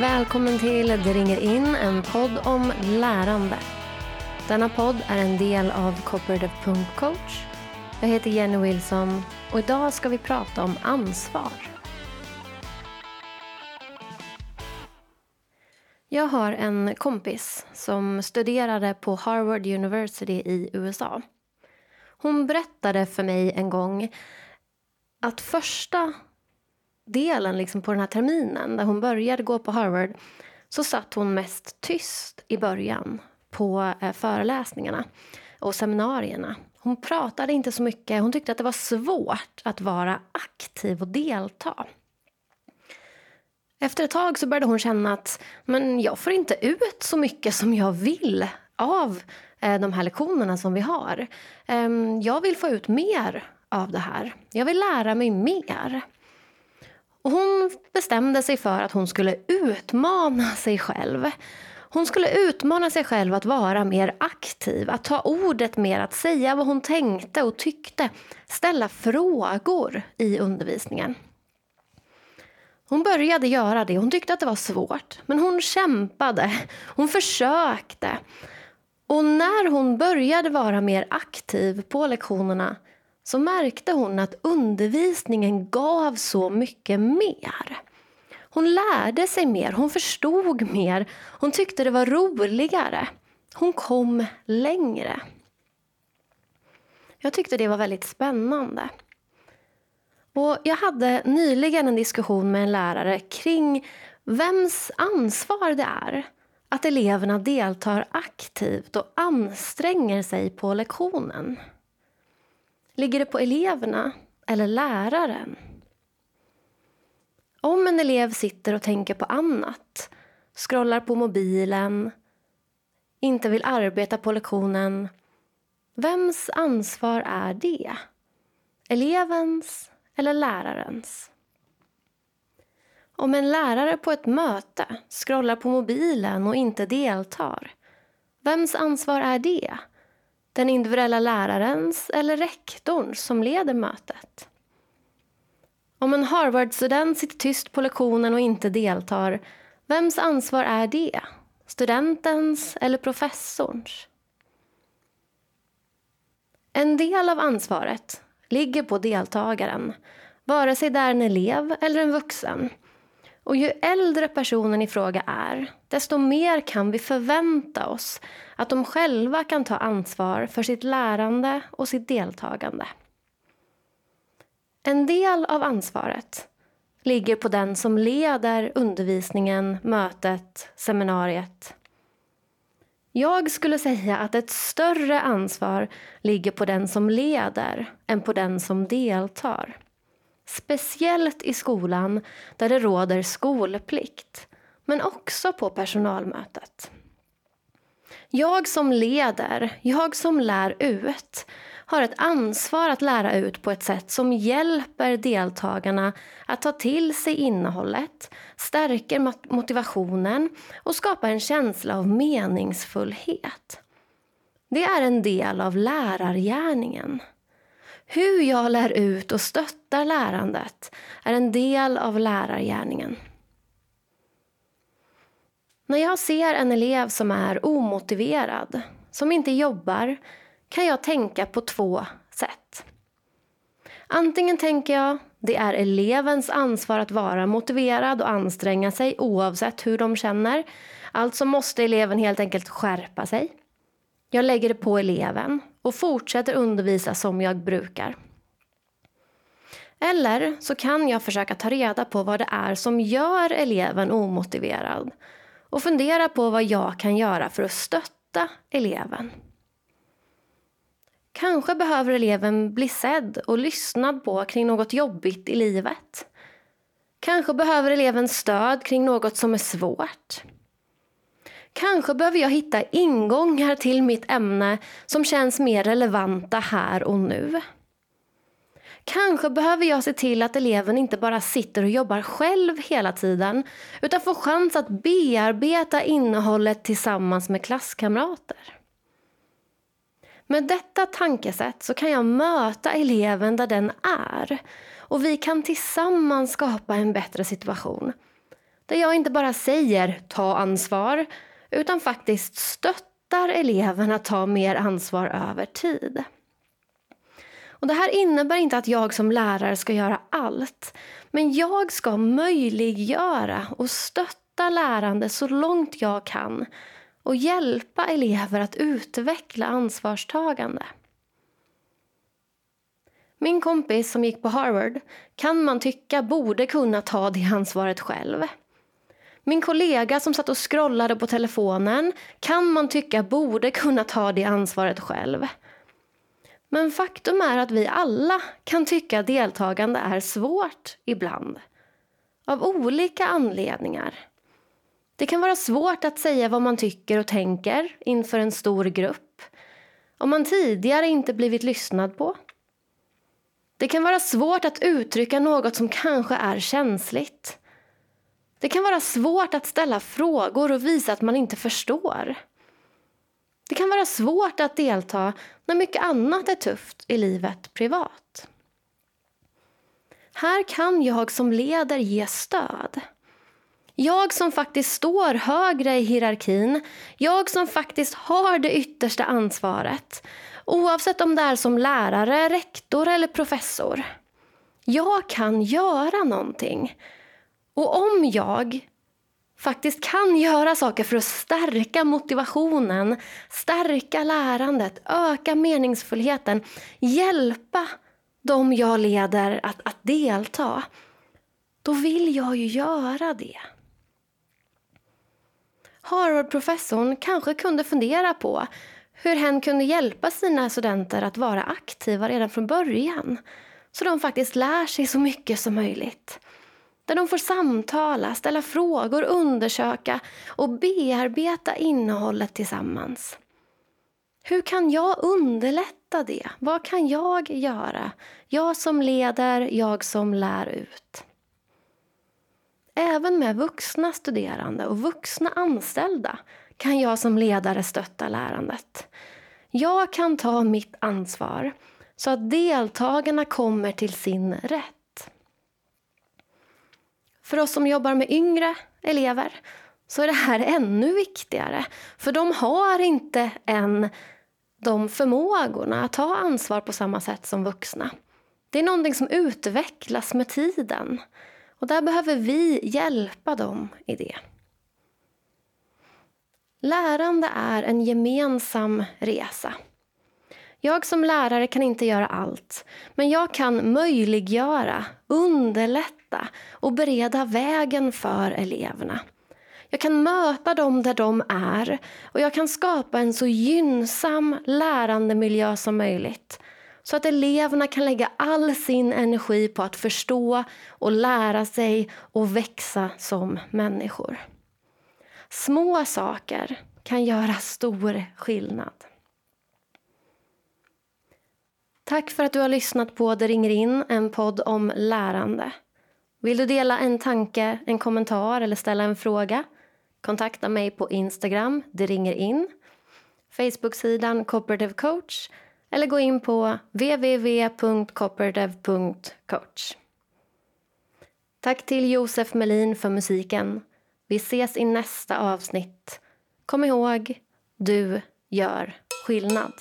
välkommen till Det ringer in, en podd om lärande. Denna podd är en del av Cooperative.coach. Jag heter Jenny Wilson och idag ska vi prata om ansvar. Jag har en kompis som studerade på Harvard University i USA. Hon berättade för mig en gång att första delen liksom på den här terminen, där hon började gå på Harvard, så satt hon mest tyst i början på eh, föreläsningarna och seminarierna. Hon pratade inte så mycket. Hon tyckte att det var svårt att vara aktiv och delta. Efter ett tag så började hon känna att men jag får inte ut så mycket som jag vill av eh, de här lektionerna som vi har. Eh, jag vill få ut mer av det här. Jag vill lära mig mer. Och hon bestämde sig för att hon skulle utmana sig själv. Hon skulle utmana sig själv att vara mer aktiv, att ta ordet mer, att säga vad hon tänkte och tyckte, ställa frågor i undervisningen. Hon började göra det. Hon tyckte att det var svårt, men hon kämpade. Hon försökte. Och när hon började vara mer aktiv på lektionerna så märkte hon att undervisningen gav så mycket mer. Hon lärde sig mer, hon förstod mer, hon tyckte det var roligare. Hon kom längre. Jag tyckte det var väldigt spännande. Och jag hade nyligen en diskussion med en lärare kring vems ansvar det är att eleverna deltar aktivt och anstränger sig på lektionen. Ligger det på eleverna eller läraren? Om en elev sitter och tänker på annat, scrollar på mobilen, inte vill arbeta på lektionen, vems ansvar är det? Elevens eller lärarens? Om en lärare på ett möte scrollar på mobilen och inte deltar, vems ansvar är det? Den individuella lärarens eller rektorns som leder mötet? Om en Harvard-student sitter tyst på lektionen och inte deltar, vems ansvar är det? Studentens eller professorns? En del av ansvaret ligger på deltagaren, vare sig det är en elev eller en vuxen. Och ju äldre personen i fråga är, desto mer kan vi förvänta oss att de själva kan ta ansvar för sitt lärande och sitt deltagande. En del av ansvaret ligger på den som leder undervisningen, mötet, seminariet. Jag skulle säga att ett större ansvar ligger på den som leder än på den som deltar. Speciellt i skolan där det råder skolplikt, men också på personalmötet. Jag som leder, jag som lär ut har ett ansvar att lära ut på ett sätt som hjälper deltagarna att ta till sig innehållet, stärker motivationen och skapar en känsla av meningsfullhet. Det är en del av lärargärningen. Hur jag lär ut och stöttar lärandet är en del av lärargärningen. När jag ser en elev som är omotiverad, som inte jobbar, kan jag tänka på två sätt. Antingen tänker jag det är elevens ansvar att vara motiverad och anstränga sig oavsett hur de känner. Alltså måste eleven helt enkelt skärpa sig. Jag lägger det på eleven och fortsätter undervisa som jag brukar. Eller så kan jag försöka ta reda på vad det är som gör eleven omotiverad och fundera på vad jag kan göra för att stötta eleven. Kanske behöver eleven bli sedd och lyssnad på kring något jobbigt i livet. Kanske behöver eleven stöd kring något som är svårt. Kanske behöver jag hitta ingångar till mitt ämne som känns mer relevanta här och nu. Kanske behöver jag se till att eleven inte bara sitter och jobbar själv hela tiden utan får chans att bearbeta innehållet tillsammans med klasskamrater. Med detta tankesätt så kan jag möta eleven där den är och vi kan tillsammans skapa en bättre situation. Där jag inte bara säger ta ansvar utan faktiskt stöttar eleverna att ta mer ansvar över tid. Och Det här innebär inte att jag som lärare ska göra allt. Men jag ska möjliggöra och stötta lärande så långt jag kan och hjälpa elever att utveckla ansvarstagande. Min kompis som gick på Harvard kan man tycka borde kunna ta det ansvaret själv. Min kollega som satt och scrollade på telefonen kan man tycka borde kunna ta det ansvaret själv. Men faktum är att vi alla kan tycka att deltagande är svårt ibland. Av olika anledningar. Det kan vara svårt att säga vad man tycker och tänker inför en stor grupp. Om man tidigare inte blivit lyssnad på. Det kan vara svårt att uttrycka något som kanske är känsligt. Det kan vara svårt att ställa frågor och visa att man inte förstår. Det kan vara svårt att delta när mycket annat är tufft i livet privat. Här kan jag som leder ge stöd. Jag som faktiskt står högre i hierarkin, jag som faktiskt har det yttersta ansvaret oavsett om det är som lärare, rektor eller professor. Jag kan göra någonting. Och om jag faktiskt kan göra saker för att stärka motivationen, stärka lärandet, öka meningsfullheten, hjälpa de jag leder att, att delta, då vill jag ju göra det. Harvard-professorn kanske kunde fundera på hur hen kunde hjälpa sina studenter att vara aktiva redan från början så de faktiskt lär sig så mycket som möjligt. Där de får samtala, ställa frågor, undersöka och bearbeta innehållet tillsammans. Hur kan jag underlätta det? Vad kan jag göra? Jag som leder, jag som lär ut. Även med vuxna studerande och vuxna anställda kan jag som ledare stötta lärandet. Jag kan ta mitt ansvar så att deltagarna kommer till sin rätt. För oss som jobbar med yngre elever så är det här ännu viktigare. För de har inte än de förmågorna att ta ansvar på samma sätt som vuxna. Det är någonting som utvecklas med tiden. Och där behöver vi hjälpa dem i det. Lärande är en gemensam resa. Jag som lärare kan inte göra allt, men jag kan möjliggöra, underlätta och bereda vägen för eleverna. Jag kan möta dem där de är och jag kan skapa en så gynnsam lärandemiljö som möjligt så att eleverna kan lägga all sin energi på att förstå och lära sig och växa som människor. Små saker kan göra stor skillnad. Tack för att du har lyssnat på Det ringer in, en podd om lärande. Vill du dela en tanke, en kommentar eller ställa en fråga? Kontakta mig på Instagram, det ringer in, Facebooksidan Cooperative Coach eller gå in på www.cooperative.coach. Tack till Josef Melin för musiken. Vi ses i nästa avsnitt. Kom ihåg, du gör skillnad.